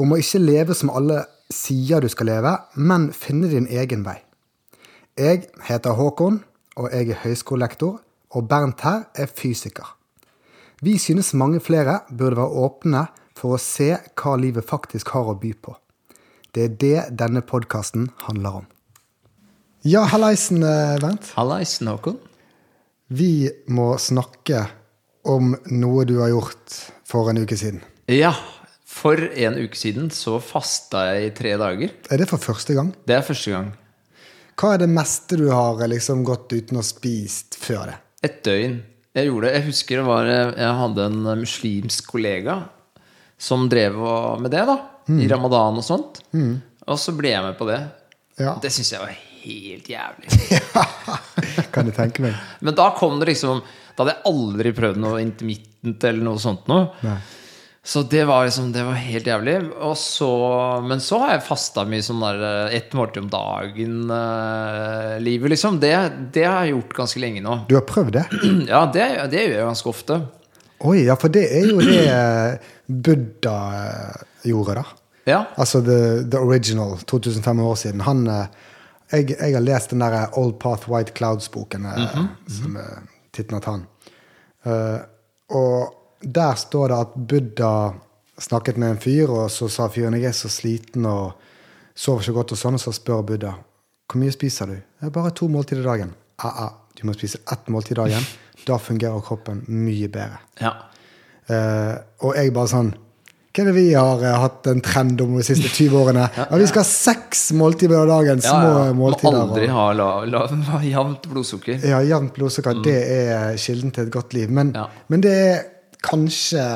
Om å ikke leve som alle sier du skal leve, men finne din egen vei. Jeg heter Håkon, og jeg er høyskolelektor, og Bernt her er fysiker. Vi synes mange flere burde være åpne for å se hva livet faktisk har å by på. Det er det denne podkasten handler om. Ja, hallaisen, eh, Bernt. Hallaisen, Håkon. Vi må snakke om noe du har gjort for en uke siden. Ja, for en uke siden så fasta jeg i tre dager. Er det for første gang? Det er første gang. Hva er det meste du har liksom gått uten å spist før det? Et døgn. Jeg gjorde det. Jeg husker det var Jeg hadde en muslimsk kollega som drev med det, da. I ramadan og sånt. Og så ble jeg med på det. Ja. Det syns jeg var helt jævlig. Kan du tenke meg? Men da kom det liksom Da hadde jeg aldri prøvd noe intermittent eller noe sånt noe. Nei. Så det var liksom Det var helt jævlig. Og så, men så har jeg fasta mye sånn der eh, ett måltid om dagen-livet, liksom. Det, det har jeg gjort ganske lenge nå. Du har prøvd det? Ja, det, det gjør jeg ganske ofte. Oi, ja, for det er jo det eh, Buddha eh, gjorde, da. Ja. Altså the, the original, 2500 år siden. Han eh, jeg, jeg har lest den der Old Path White Clouds-boken, eh, som er tittelen til han. Uh, og der står det at Buddha snakket med en fyr, og så sa fyren jeg er så sliten og sover ikke godt, og sånn, og så spør Buddha hvor mye spiser du? «Ja, bare to måltider dagen. Ah, ah, du må spise ett måltid dagen. Da fungerer kroppen mye bedre. ja. Uh, og jeg bare sånn Hva er det vi har uh, hatt en trend om de siste 20 årene? Ja, Vi skal ha seks måltider om dagen. Ja, Små ja. Må måltider. aldri ha la, la, la, jevnt blodsukker. Ja, jevnt blodsukker, det er kilden til et godt liv. Men, Ja. men det er kanskje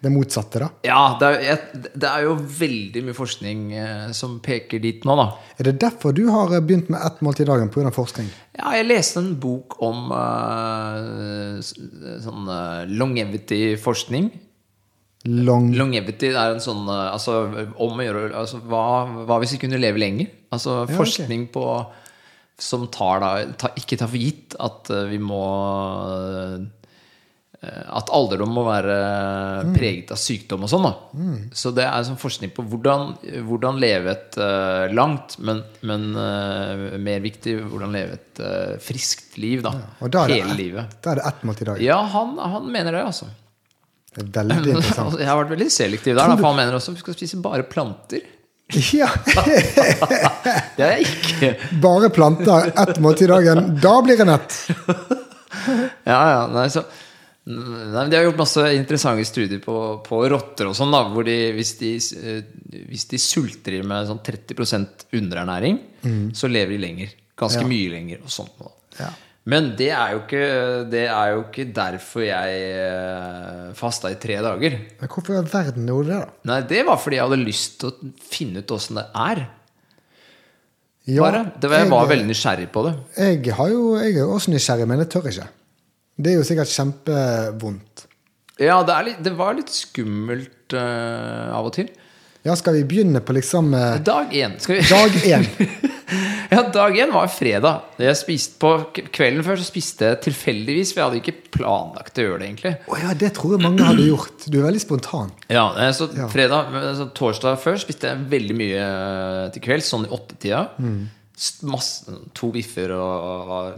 det motsatte, da. Ja, det er, det er jo veldig mye forskning eh, som peker dit nå, da. Er det derfor du har eh, begynt med ett måltid dagen pga. forskning? Ja, jeg leste en bok om uh, sånn uh, longevity-forskning. Long Longevity er en sånn uh, Altså om å gjøre altså, hva, hva hvis vi kunne leve lenger? Altså ja, forskning på Som tar da ta, Ikke tar for gitt at vi må At alderdom må være Mm. preget av sykdom og sånn. Mm. Så det er sånn forskning på hvordan, hvordan leve et uh, langt, men, men uh, mer viktig hvordan leve et uh, friskt liv. da Og da Hele det livet. da er det ett måltid dagen. Ja, han, han mener det, altså. Det er veldig interessant. Jeg har vært veldig selektiv der. Da, for han mener også at vi skal spise bare planter. Ja, Det er jeg ikke. Bare planter ett måltid dagen. Da blir det nett! Ja, ja, nei, så, nei, De har gjort masse interessante studier på, på rotter og sånn. da, hvor de, hvis, de, eh, hvis de sulter med sånn 30% underernæring, så lever de lenger. Ganske Ja. mye lenger. og sånt da. Ja. Men det er, jo ikke, det er jo ikke derfor jeg eh, fasta i tre dager. Men hvorfor i all verden gjorde du det, da? Nei, Det var fordi jeg hadde lyst til å finne ut åssen det er. Ja, Bare. Det var, jeg var veldig nysgjerrig på det. Jeg, har jo, jeg er også nysgjerrig, men jeg tør ikke. Det er jo sikkert kjempevondt. Ja, det, litt, det var litt skummelt uh, av og til. Ja, skal vi begynne på liksom uh, Dag én. Dag én? Ja, dag én var fredag. Jeg spiste på Kvelden før så spiste jeg tilfeldigvis, for jeg hadde ikke planlagt å gjøre det, egentlig. oh, ja, det tror jeg mange hadde gjort. Du er veldig spontan. Ja, eh, så fredag, så Torsdag før spiste jeg veldig mye til kvelds, sånn i åttetida. Mm. Masse, to biffer og var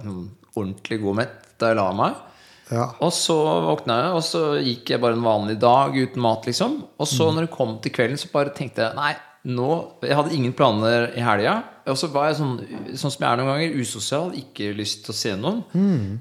ordentlig god mett da jeg la meg. Ja. Og så våkna jeg, og så gikk jeg bare en vanlig dag uten mat, liksom. Og så når det kom til kvelden, så bare tenkte jeg nei, nå Jeg hadde ingen planer i helga. Og så var jeg sånn, sånn som jeg er noen ganger, usosial, ikke lyst til å se noen.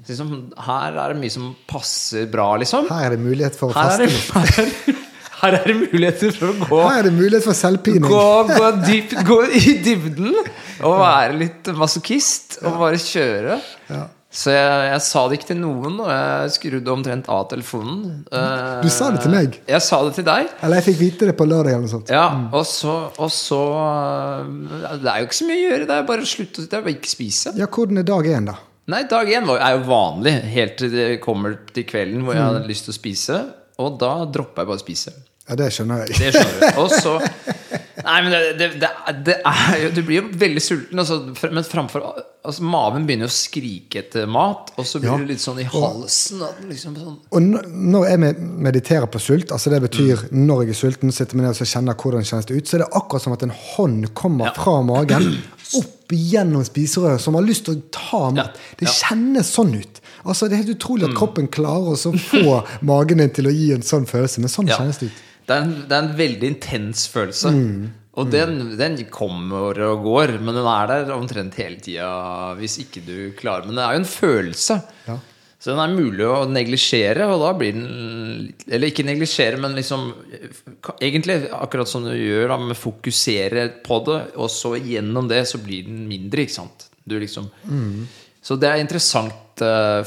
Så liksom, her er det mye som passer bra, liksom. Her er det mulighet for å faste. det, her er det muligheter for å gå Her er det mulighet for selvpining. Gå, gå, dyp, gå i dybden og være litt masochist og bare kjøre. Ja. Så jeg, jeg sa det ikke til noen, og jeg skrudde omtrent av telefonen. Eh, Du sa det til meg. Jeg sa det til deg. Eller jeg fikk vite det på lørdag eller noe sånt. Ja, og så, og så eh, Det er jo ikke så mye å gjøre. Det er bare å slutte å ikke spise. Ja, hvordan er dag én, da? Nei, dag én er jo vanlig, helt til det kommer til kvelden hvor jeg Mm. hadde lyst til å spise. Og da dropper jeg bare å spise. Ja, det skjønner jeg. Det skjønner du. Og så Nei, men det, det, det, det er jo Du blir jo veldig sulten, altså, men framfor altså, Maven begynner jo å skrike etter mat, og så blir Ja. det litt sånn i halsen. Liksom sånn Og når jeg mediterer på sult, altså det betyr Mm. når jeg er sulten, sitter meg ned og så kjenner hvordan det kjennes ut, så er det akkurat som at en hånd kommer Ja. fra magen opp gjennom spiserøret, som har lyst til å ta mat. Ja. Det kjennes sånn ut. Altså Det er helt utrolig Mm. at kroppen klarer å få magen din til å gi en sånn følelse, men sånn kjennes det ut. Det er, en, det er en veldig intens følelse. Mm. Og den, den kommer og går, men den er der omtrent hele tida hvis ikke du klarer Men det er jo en følelse. Ja. Så den er mulig å neglisjere, og da blir den Eller ikke neglisjere, men liksom Egentlig akkurat som du gjør, da, med fokusere på det, og så gjennom det så blir den mindre, ikke sant? Du liksom Så det er interessant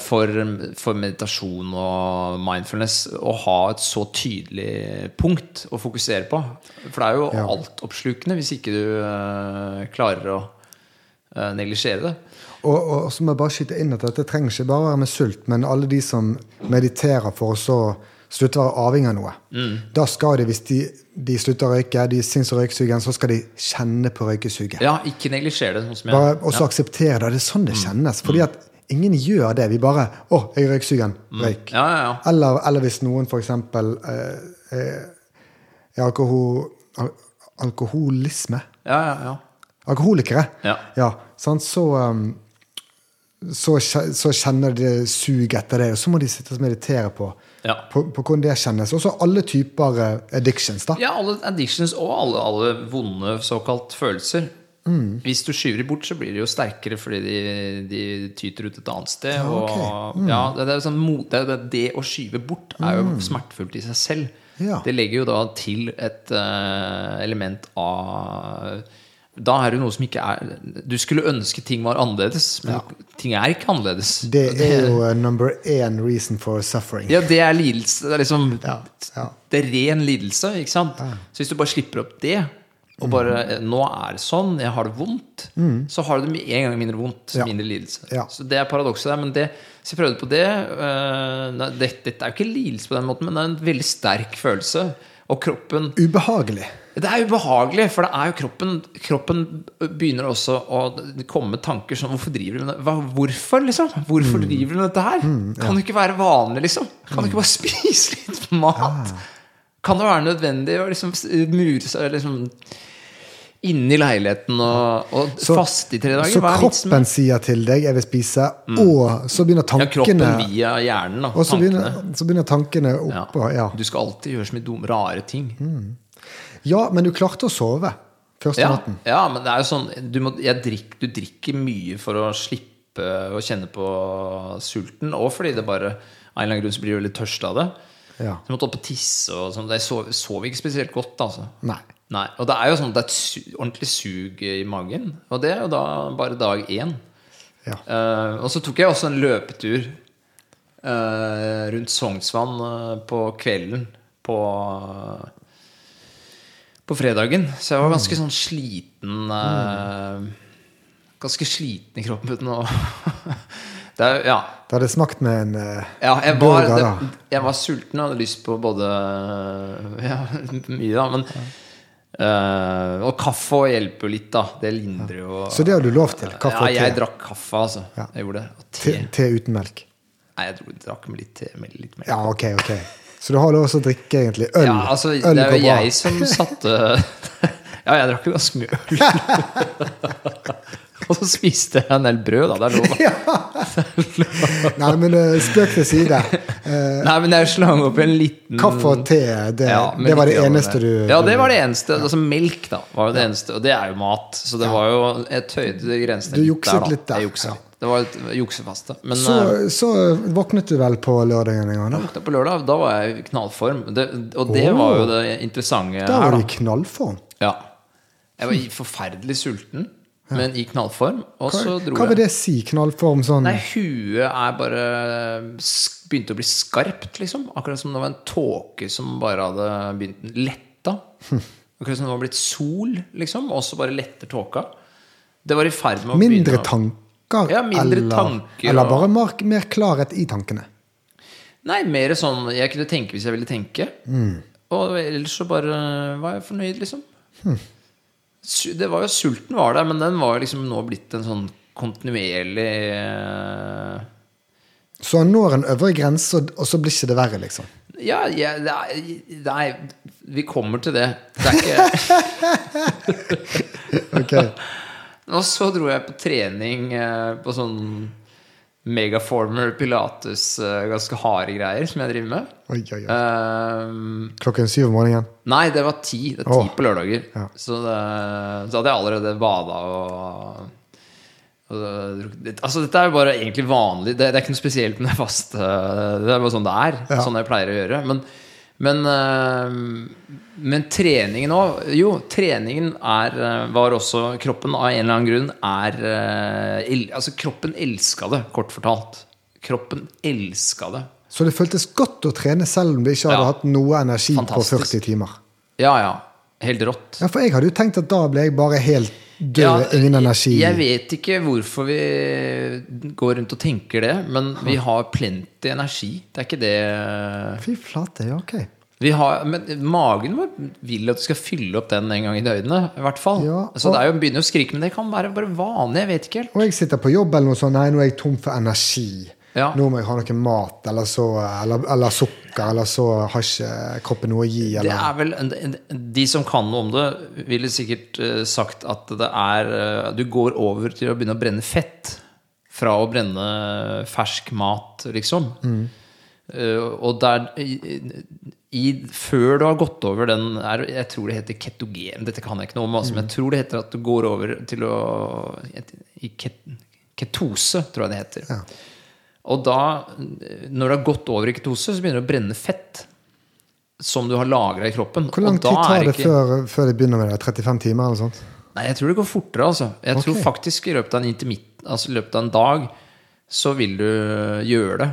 for, for meditasjon og mindfulness å ha et så tydelig punkt å fokusere på. For det er jo Ja. altoppslukende hvis ikke du uh, klarer å uh, neglisjere det. Og, og så må jeg bare skyte inn at dette trenger ikke bare være med sult, men alle de som mediterer for å så slutte å være avhengig av noe. Mm. Da skal de, hvis de, de slutter å røyke, de syns å røykesugen, så skal de kjenne på røykesuget. Ja, ikke neglisjere det. Sånn som jeg, Bare, og så akseptere det. Det er sånn det kjennes. Fordi at ingen gjør det. Vi bare 'Å, jeg er røyksugen. Røyk'. ja, ja, ja. Eller, eller hvis noen f.eks. Eh, eh, er alkohol, al alkoholisme ja, ja, ja. Alkoholikere. Ja. sant? Så, um, så, så kjenner de sug etter det, og så må de sitte og meditere på, Ja. på, på hvordan det kjennes. Og så alle typer eh, addictions. da. Ja, alle addictions og alle, alle vonde såkalt følelser. Mm. Hvis du skyver de bort, så blir de jo sterkere fordi de, de tyter ut et annet sted. ok. Mm. Og, ja, det, det, sånn, det, det, det å skyve bort er jo smertefullt i seg selv. Ja. Det legger jo da til et uh, element av Da er det noe som ikke er Du skulle ønske ting var annerledes, men ting er ikke annerledes. Det er jo uh, number én reason for suffering. Ja, det er lidelse. Det er liksom Ja, ja. Det er ren lidelse, ikke sant? Så hvis du bare slipper opp det, og bare Mm. eh, Nå er det sånn, jeg har det vondt. Så har du det en gang mindre vondt, Ja. mindre lidelse. Ja. Så det er paradokset der. Men det, så jeg prøvde på det. Uh, det. Dette er jo ikke lidelse på den måten, men det er en veldig sterk følelse. Og kroppen Ubehagelig. Det er ubehagelig, for det er jo kroppen Kroppen begynner også å komme med tanker som Hvorfor driver du med det? Hva, hvorfor, liksom? Hvorfor Mm. driver du med dette her? Kan det ikke være vanlig, liksom? Kan du ikke bare spise litt mat? Kan det være nødvendig å liksom mure seg liksom inne i leiligheten og, og Så- faste i tre dager? Så kroppen sier til deg 'jeg vil spise', og så begynner tankene ja, kroppen via hjernen, da. Og så begynner, så begynner tankene Ja. oppå. Ja. Du skal alltid gjøre så mye dumme, rare ting. ja, men du klarte å sove første Ja, natten. ja, men det er jo sånn du, må, drikk, du drikker mye for å slippe å kjenne på sulten, og fordi det bare av en eller annen grunn så blir du veldig tørst av det. Ja. Så jeg måtte opp og tisse, og sånn. Jeg sov, sov ikke spesielt godt, altså. Nei. Nei, Og det er jo sånn, at det er et su ordentlig sug i magen, og det er jo da bare dag én. Ja. Uh, og så tok jeg også en løpetur uh, rundt Sognsvann uh, på kvelden på På fredagen. Så jeg var ganske sånn sliten eh, Ganske sliten i kroppen uten å det er, Ja. Det hadde smakt med en uh, Ja, jeg var, burger, det, jeg var sulten og hadde lyst på både Ja, mye, da. Men eh, Og kaffe hjelper jo litt, da. Det lindrer jo Så det har du lov til? Kaffe ja, og jeg te? drakk kaffe, altså. Ja. Jeg gjorde det. Og te. Te, te uten melk? Nei, jeg dro- drakk med litt te. Med litt melk. Ja, ok, ok. Så du har lov til å drikke egentlig øl? Ja, altså, øl det er jo jeg som satte Ja, jeg drakk jo ganske mye øl. og så spiste jeg en del brød, da. Det er lov. Ja. Nei, men eh, spøk til side. Eh, Nei, men jeg slang opp en liten kaffe og te, det, Ja, det var det eneste du Ja, det var det eneste. Altså Melk, da, var jo det eneste. Og det er jo mat. Så det var jo Jeg tøyde grensene Du litt der, da. litt der, Jeg jukset ja. litt. Det var et juksefaste. Men så, eh, så våknet du vel på lørdagen en gang? da? våkna på lørdag, da var jeg i knallform. Det, og det oh, var jo det interessante Da var du i knallform. Ja. Jeg var forferdelig sulten. Men i knallform. Og Hva, så dro hva vil det si? Knallform sånn Nei, huet er bare Begynte å bli skarpt, liksom. Akkurat som det var en tåke som bare hadde begynt letta. Akkurat som det var blitt sol, liksom. Og så bare letter tåka. Det var i ferd med å Mindre begynne tanker? Ja, mindre eller, tanker Eller bare mer, mer klarhet i tankene? Nei, mer sånn jeg kunne tenke hvis jeg ville tenke. Mm. Og ellers så bare var jeg fornøyd, liksom. Hm. Det var jo Sulten var der, men den var liksom nå blitt en sånn kontinuerlig eh, Så han når en øvre grense, og- så blir ikke det verre, liksom? Ja, ja Nei, vi kommer til det. Det er ikke Ok. Og så dro jeg på trening eh, på sånn Megaformer, pilates, eh, ganske harde greier som jeg driver med. Oi, oi, oi. Um, Klokken syv om morgenen? Nei, det var ti. Det er ti oh. på lørdager. Ja. Så, det, så hadde jeg allerede bada og, og det- Altså, dette er jo bare egentlig vanlig. Det, det er ikke noe spesielt med det faste. Det er bare sånn det er. Ja. Sånn jeg pleier å gjøre. Men, men, eh, men treningen òg Jo, treningen er, eh, var også Kroppen av en eller annen grunn er eh, Altså, kroppen elska det, kort fortalt. Kroppen elska det. Så det føltes godt å trene selv om du ikke hadde Ja. hatt noe energi Fantastisk. på 40 timer? Ja, ja. Helt rått. Ja, For jeg hadde jo tenkt at da ble jeg bare helt død, ingen energi. Jeg vet ikke hvorfor vi går rundt og tenker det, men vi har plenty energi. Det er ikke det Fy flate, ja, ok. vi har, Men magen vår vil at du skal fylle opp den en gang i døgnet. I hvert fall. Ja, Så det er jo begynner å skrike, men det kan være bare vanlig. Jeg vet ikke helt. Og jeg sitter på jobb eller noe sånt, nei, nå er jeg tom for energi. Ja. Nå må jeg ha noe mat, eller, så, eller, eller sukker, eller så har ikke kroppen noe å gi. Det er vel De som kan noe om det, ville sikkert eh, sagt at det er eh, Du går over til å begynne å brenne fett. Fra å brenne fersk mat, liksom. Mm. og der i, Før du har gått over den Jeg tror det heter ketogen. Dette kan jeg ikke noe om. Altså, Men jeg tror det heter at du går over til å I ketose, tror jeg det heter. Ja. Og da, når det har gått over i ketose, så begynner det å brenne fett. Som du har lagra i kroppen. Hvor lang tid tar er det ikke- før, før det begynner med det? 35 timer eller sånt? Nei, jeg tror det går fortere, altså. Jeg tror faktisk i løpet av en intermitt, altså løpet av en dag, så vil du gjøre det.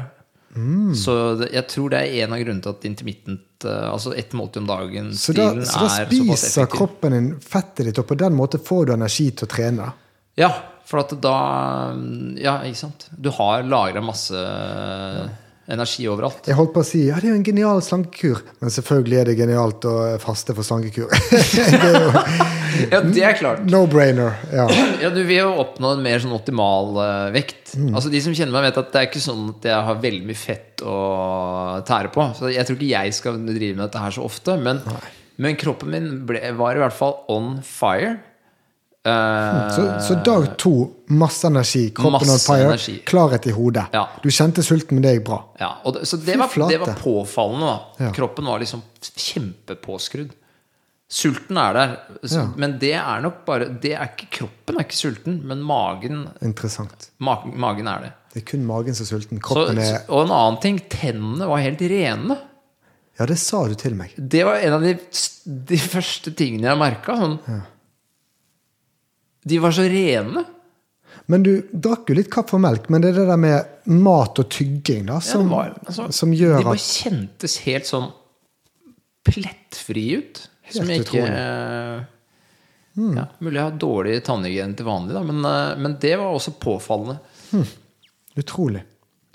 Mm. Så jeg tror det er en av grunnene til at intermittent, eh, altså ett måltid om dagen Så da, såpass effektiv. så da er spiser kroppen din fettet ditt, og på den måten får du energi til å trene? Ja, for at da Ja, ikke sant. Du har lagra masse energi overalt. Jeg holdt på å si ja, det er jo en genial slankekur, men selvfølgelig er det genialt å faste for slankekur. det jo Ja, det er klart. no-brainer. Ja. Ja, du vil jo oppnå en mer sånn optimal uh, vekt. Mm. Altså De som kjenner meg, vet at det er ikke sånn at jeg har veldig mye fett å tære på. Så jeg tror ikke jeg skal drive med dette her så ofte. Men, men kroppen min ble, var i hvert fall on fire. Eh, Så, så dag to, masse energi, kroppen on Masse fire, energi. klarhet i hodet. Ja. Du kjente sulten, men det gikk bra. ja, det, så det var, det var påfallende. Ja. Kroppen var liksom kjempepåskrudd. Sulten er der, så, men det er nok bare det er ikke, Kroppen er ikke sulten, men magen, Interessant. Ma, magen er det. Det er kun magen som er sulten. Så, er og en annen ting, tennene var helt rene. Ja, det sa du til meg. Det var en av de, de første tingene jeg merka. Sånn. De var så rene. Men du drakk jo litt kaffe og melk, men det er det der med mat og tygging da, som, ja, var, altså, som gjør de bare at kjentes helt sånn plettfrie ut. som jeg ikke ja, Mulig jeg har dårlig tannhygiene til vanlig, da, men, eh, men det var også påfallende. Utrolig.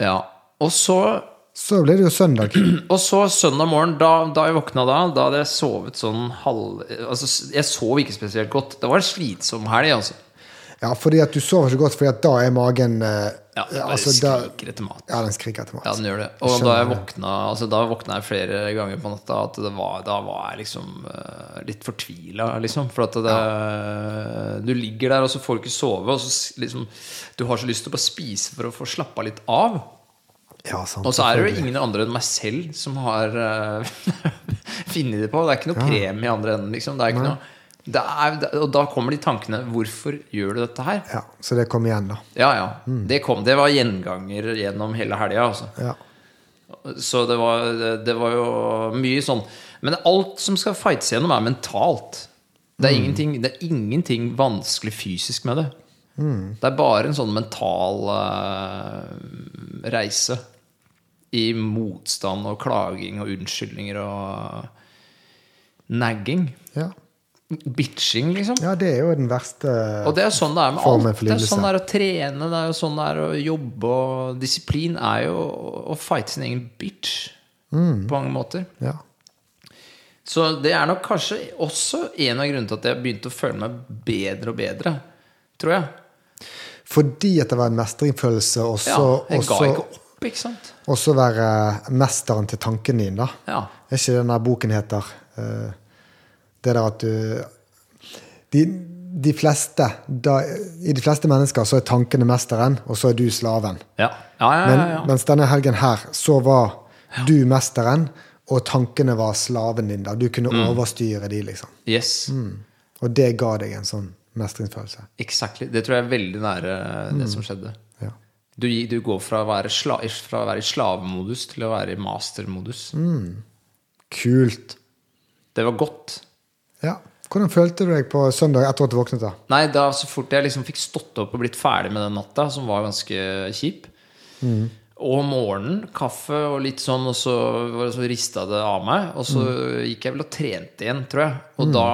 Ja. Og så Så ble det jo søndag. Og så søndag morgen, da, da jeg våkna da, da hadde jeg sovet sånn halv... Altså, jeg sov ikke spesielt godt. Det var en slitsom helg, altså. Ja, fordi at du sover så godt, fordi at da er magen eh, Ja, den bare altså, da, skriker etter mat. Ja, den skriker etter mat. Ja, den gjør det. Og da jeg våkna altså, Da våkna jeg flere ganger på natta at det var, da var jeg liksom eh, litt fortvila, liksom. For at det, du ligger der, og så får du ikke sove, og så liksom Du har så lyst til å bare spise for å få slappa litt av. Ja, sant, Og så er det jo ingen andre enn meg selv som har uh, funnet det på. Det er ikke noe premie i andre enden, liksom. Det er ikke noe det er, og da kommer de tankene Hvorfor gjør du dette her? Ja, så det kom igjen, da. Ja, ja. Det, kom, det var gjenganger gjennom hele helga. Altså. Ja. Så det var, det var jo mye sånn Men alt som skal fightes gjennom, er mentalt. Det er, ingenting, det er ingenting vanskelig fysisk med det. Det er bare en sånn mental uh, reise i motstand og klaging og unnskyldninger og nagging. Ja. Bitching, liksom. ja, det er jo den verste Og det er sånn det er med alt. Det er sånn det er å trene, det er jo sånn det er å jobbe. Og disiplin er jo å fighte sin egen bitch Mm. på mange måter. Ja. Så det er nok kanskje også en av grunnene til at jeg begynte å føle meg bedre og bedre. Tror jeg. Fordi at det var en mestringsfølelse, og Ja, jeg ga ikke opp, ikke sant? også være mesteren til tanken din, da. Ja. Er ikke den der boken heter eh, Det der at du De, de fleste da, I de fleste mennesker så er tankene mesteren, og så er du slaven. Ja, ja, ja. ja, ja, Men, Mens denne helgen her så var du mesteren, og tankene var slaven din. da. Du kunne Mm. overstyre de, liksom. Yes. Og det ga deg en sånn mestringsfølelse. Exactly. Det tror jeg er veldig nære det som skjedde. Du, du går fra å, være sla, fra å være i slavemodus til å være i mastermodus. Kult. Det var godt. Ja. Hvordan følte du deg på søndag etter at du våknet? da? Nei, da så fort jeg liksom fikk stått opp og blitt ferdig med den natta, som var ganske kjip Og om morgenen, kaffe og litt sånn, og så, så rista det av meg. Og så gikk jeg vel og trente igjen, tror jeg. Og da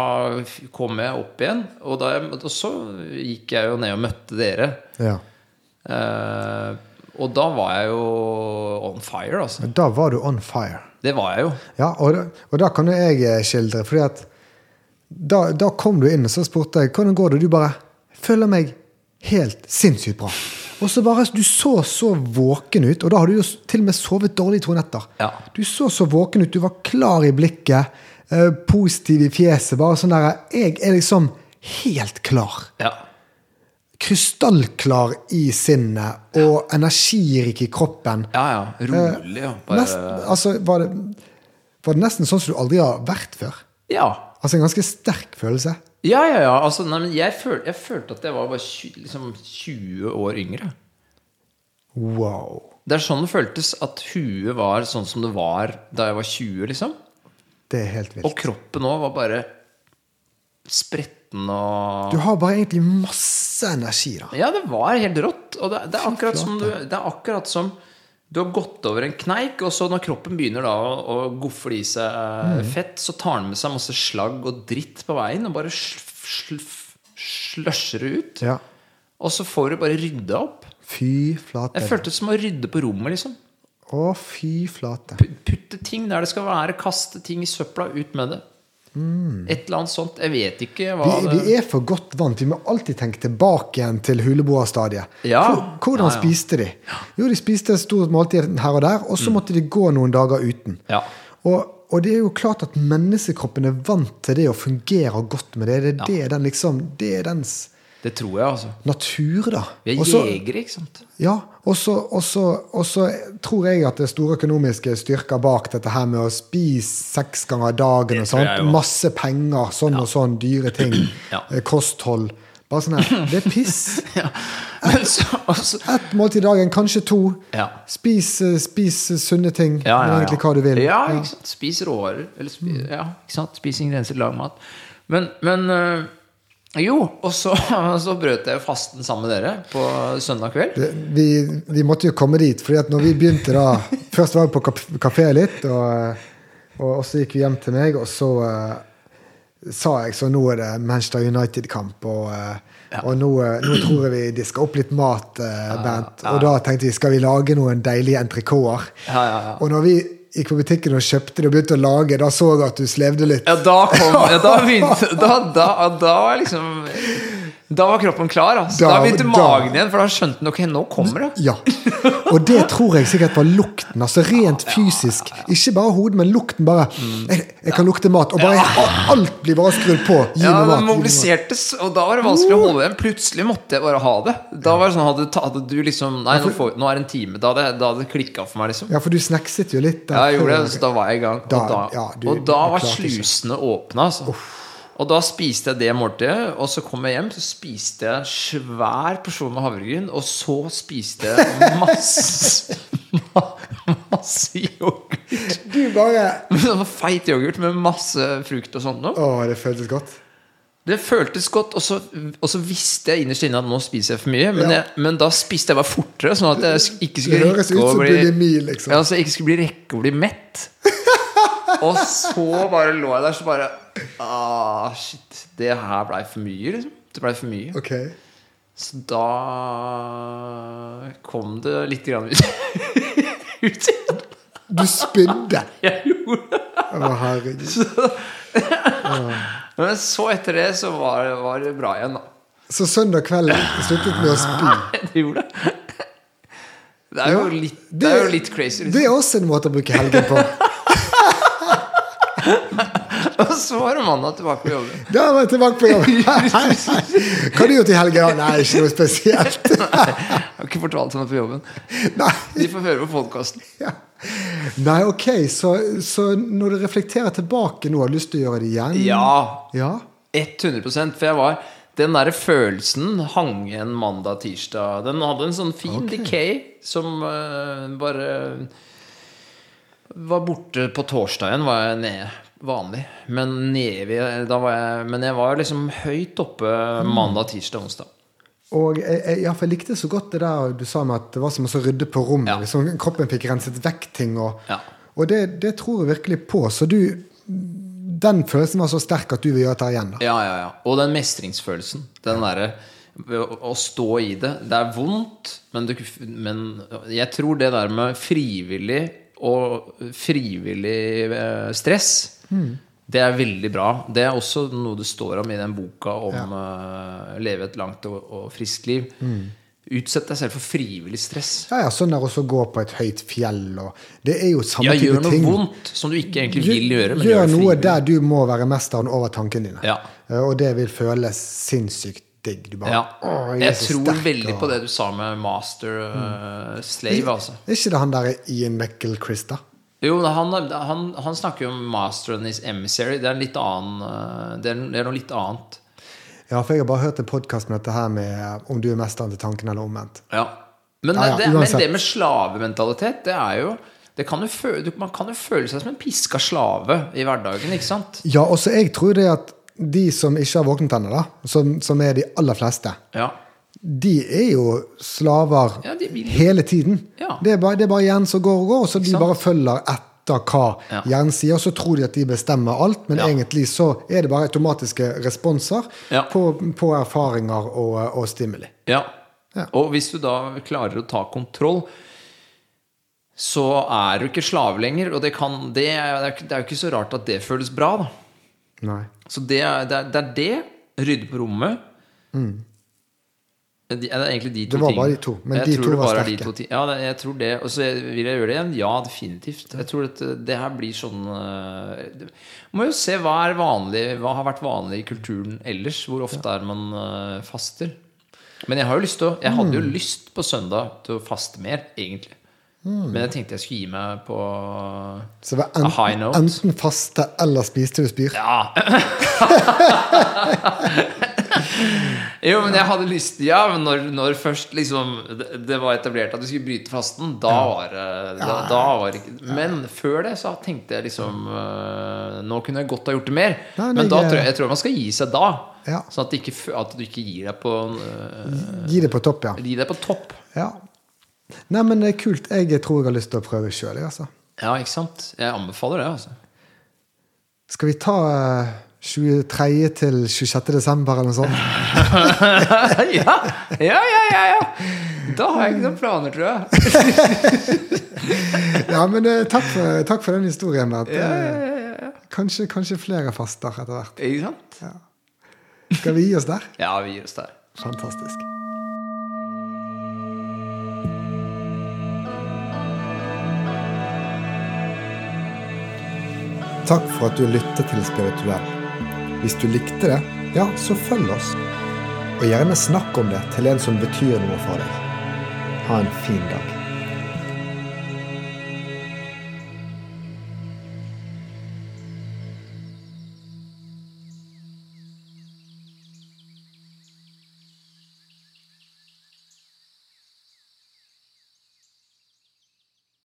kom jeg opp igjen. Og, da, og så gikk jeg jo ned og møtte dere. Ja. Eh, og da var jeg jo on fire, altså. Da var du on fire. Det var jeg jo. Ja, og, da- og da kan jo jeg eh, skildre, fordi at da, da kom du inn, og så spurte jeg hvordan går det, du bare føler meg helt sinnssykt bra. Og så bare, Du så så våken ut, og da har du jo til og med sovet dårlig i to netter. Ja. Du så så våken ut, du var klar i blikket, eh, positiv i fjeset. bare sånn der, Jeg er liksom helt klar. Ja. Krystallklar i sinnet og energirik i kroppen. Ja, ja. Rolig Ja. bare Nest, altså, var, det, var det nesten sånn som du aldri har vært før? Ja. Altså En ganske sterk følelse. Ja, ja, ja. Altså, nei, jeg, føl, jeg følte at jeg var bare 20, liksom 20 år yngre. Wow. Det er sånn det føltes at huet var sånn som det var da jeg var 20, liksom. Det er helt Og kroppen òg var bare spretten og Du har bare egentlig masse energi, da. Ja, det var helt rått. Og det, det, er akkurat som du, det er akkurat som du har gått over en kneik, og så når kroppen begynner da å, å gofle i seg eh, Mm. fett, så tar den med seg masse slagg og dritt på veien og bare sl sl slusher det ut. Ja. Og så får du bare rydda opp. Fy flate. Jeg følte det som å rydde på rommet, liksom. Å, fy flate. P Putte ting der det skal være. Kaste ting i søpla. Ut med det. Et eller annet sånt. Jeg vet ikke hva Mm. Vi, vi er for godt vant. Vi må alltid tenke tilbake igjen til huleboerstadiet. Ja. Hvordan Ja, ja. spiste de? Jo, de spiste et stort måltid her og der, og så måtte de gå noen dager uten. Mm. Ja. Og, og det er jo klart at menneskekroppen er vant til det og fungerer godt med det. Det det den liksom Det er dens Det tror jeg, altså. natur, da. Vi er også, jegere, ikke sant? Ja, og så, tror jeg at det er store økonomiske styrker bak dette her med å spise seks ganger dagen og sånt. Masse penger, sånn og sånn, dyre ting. Ja. eh, Kosthold. Bare sånn her. Det er piss. Ja. Ett altså, måltid dagen, kanskje to. Ja. Spis, eh, spis sunne ting. ja, ja, ja. egentlig hva du vil. Ja, ikke sant? Spis råvarer. Eller spi, ja, ikke sant? Spis ingredienser, lag mat. Men, men øh, Jo, og så, så brøt jeg fasten sammen med dere på søndag kveld. Det, vi, vi måtte jo komme dit, fordi at når vi begynte da Først var vi på kafé litt, og, og, og så gikk vi hjem til meg, og så uh, sa jeg så nå er det Manchester United-kamp, og, eh, og nå, eh, nå tror jeg vi disker opp litt mat, uh, Bernt. Og da tenkte vi skal vi lage noen deilige entrecôter. Ja, ja, ja. Og når vi gikk på butikken og kjøpte det og begynte å lage, da så jeg at du slevde litt. Ja, da kom ja, Da begynte Da, da, da var liksom Da var kroppen klar. Altså. Da, Da- begynte da- magen igjen, for da skjønte den ok, nå kommer det. Ja. Og det tror jeg sikkert var lukten. Altså rent fysisk. Ikke bare hodet, men lukten bare jeg, jeg kan lukte mat. Og bare alt blir bare skrudd på. Gi Ja, meg mat. mobilisertes, og da var det vanskelig å holde igjen. Plutselig måtte jeg bare ha det. Da var det sånn, hadde, hadde du liksom Nei, nå, får, nå er det en time. Da hadde, da hadde det klikka for meg, liksom. Ja, for du snackset jo litt. der Ja, jeg gjorde det, så da var jeg i gang. Da- og da, ja, og da var slusene åpna. Altså. Og da spiste jeg det måltidet, og så kom jeg hjem, så spiste jeg en svær porsjon med havregryn, og så spiste jeg masse Masse yoghurt. Du bare Sånn feit yoghurt med masse frukt og sånt noe. Å, det føltes godt. Det føltes godt, og så, og så visste jeg innerst inne at nå spiser jeg for mye. Men, Ja. jeg, men da spiste jeg bare fortere, sånn at jeg ikke skulle rekke å bli bulimi, liksom. Ja, så jeg ikke skulle bli rekke å bli mett. og så bare lå jeg der, så bare ah, Shit, det her blei for mye, liksom. Det blei for mye. Okay. Så da kom det litt grann ut. ut igjen. Du spydde! Jeg gjorde det. Å, herregud. Men så etter det så var, det- var det bra igjen, da. Så søndag kveld sluttet med å spy. Det gjorde det. Det er jo litt, det er jo litt crazy. Det Liksom. er også en måte å bruke helgen på. Og så var mandag tilbake på jobben. Da var jeg tilbake på jobb. Hva har du gjort i helgen? Nei, ikke noe spesielt. Jeg har ikke fortalt henne på jobben. Nei. De får høre på podkasten. Ja. Nei, ok, så, så når du reflekterer tilbake nå, har du lyst til å gjøre det igjen? Ja, Ja? 100% For jeg var Den der følelsen hang igjen mandag-tirsdag. Den hadde en sånn fin okay. decay som uh, bare var borte på torsdagen, var jeg nede vanlig. Men nedi, var jeg Men jeg var liksom høyt oppe mandag, tirsdag, onsdag. Og jeg, jeg, jeg likte så godt det der du sa med at det var som å rydde på rommet. Ja. Liksom, kroppen fikk renset vekk ting. Og, Ja. og det, det tror jeg virkelig på. Så du Den følelsen var så sterk at du vil gjøre dette igjen, da. Ja, ja, ja. Og den mestringsfølelsen. Den derre å stå i det. Det er vondt, men, du, men jeg tror det der med frivillig og frivillig stress, stress, det er veldig bra. Det er også noe det står om i den boka om eh, leve et langt og, og friskt liv. Utsett deg selv for frivillig stress. Ja, ja, Sånn der også gå på et høyt fjell og Det er jo samme Ja, type gjør noe vondt som du ikke egentlig vil gjøre. Men gjør gjør noe der du må være mesteren over tankene dine. Ja. Eh, Og det vil føles sinnssykt digg. Du bare Ja. «Å, Jeg jeg tror sterk», veldig og- på det du sa med master uh, slave, altså. Er ikke det han der Ian McIlchrist, da? Jo, han, han, han snakker jo om master and his emissary. Det er, litt annen, eh, det er, det er noe litt annet. Ja, for jeg har bare hørt en podkast med dette her med eh, om du er mesteren til tanken eller omvendt. Ja. Men, Ja, ja, det, men det med slavementalitet, det er jo det kan føle, Man kan jo føle seg som en piska slave i hverdagen, ikke sant? Ja, også jeg tror det at de som ikke har våknet ennå, da, som, som er de aller fleste, Ja. de er jo slaver Ja, hele tiden. Ja. Det, er bare, det er hjernen som går og går, så de bare følger etter hva hjernen sier. Og så tror de at de bestemmer alt, men egentlig så er det bare automatiske responser på, på erfaringer og, og stimuli. ja. Ja. Og hvis du da klarer å ta kontroll, så er du ikke slave lenger. Og det, kan, det, er, det er jo ikke så rart at det føles bra, da. Nei. Så det er det. Er, det, er det rydde på rommet. Mm. det er egentlig de to tingene. Det var bare de to, men jeg de to var er sterke. to. Ja, jeg tror det. Og så vil jeg gjøre det igjen. Ja, definitivt. Jeg tror at det her blir sånn eh, Må jo se hva er vanlig Hva har vært vanlig i kulturen ellers. Hvor ofte er man eh, faster? Men jeg har jo lyst til å Jeg hadde Mm. jo lyst på søndag til å faste mer, egentlig. Mm. Men jeg tenkte jeg skulle gi meg på Så det var A high note. enten faste eller spiste du spyr. Ja. jo, men jeg hadde lyst Ja, men når, når først liksom det, var etablert at du skulle bryte fasten, da var det da, da var det Men før det så tenkte jeg liksom øh, Nå kunne jeg godt ha gjort det mer. Nei, men da tror jeg, jeg tror man skal gi seg da. Ja. Sånn at, at du ikke gir deg på uh, Gi det på topp, ja. Gi deg på topp. ja. Nei, men det er kult. Jeg tror jeg har lyst til å prøve sjøl, altså. Ja, ikke sant? Jeg anbefaler det, altså. Skal vi ta eh, 23. til 26. desember eller noe sånt? ja, ja, ja, ja, ja. Da har jeg ikke noen planer, tror jeg. Ja, men eh, takk, for, takk for den historien. At, Ja, eh, ja, ja, ja. kanskje, kanskje flere faster etter hvert. Ikke sant? Skal vi gi oss der? Ja, vi gir oss der. Fantastisk. Takk for at du lyttet til Spirituell. Hvis du likte det, ja, så følg oss. Og gjerne snakk om det til en som betyr noe for deg. Ha en fin dag.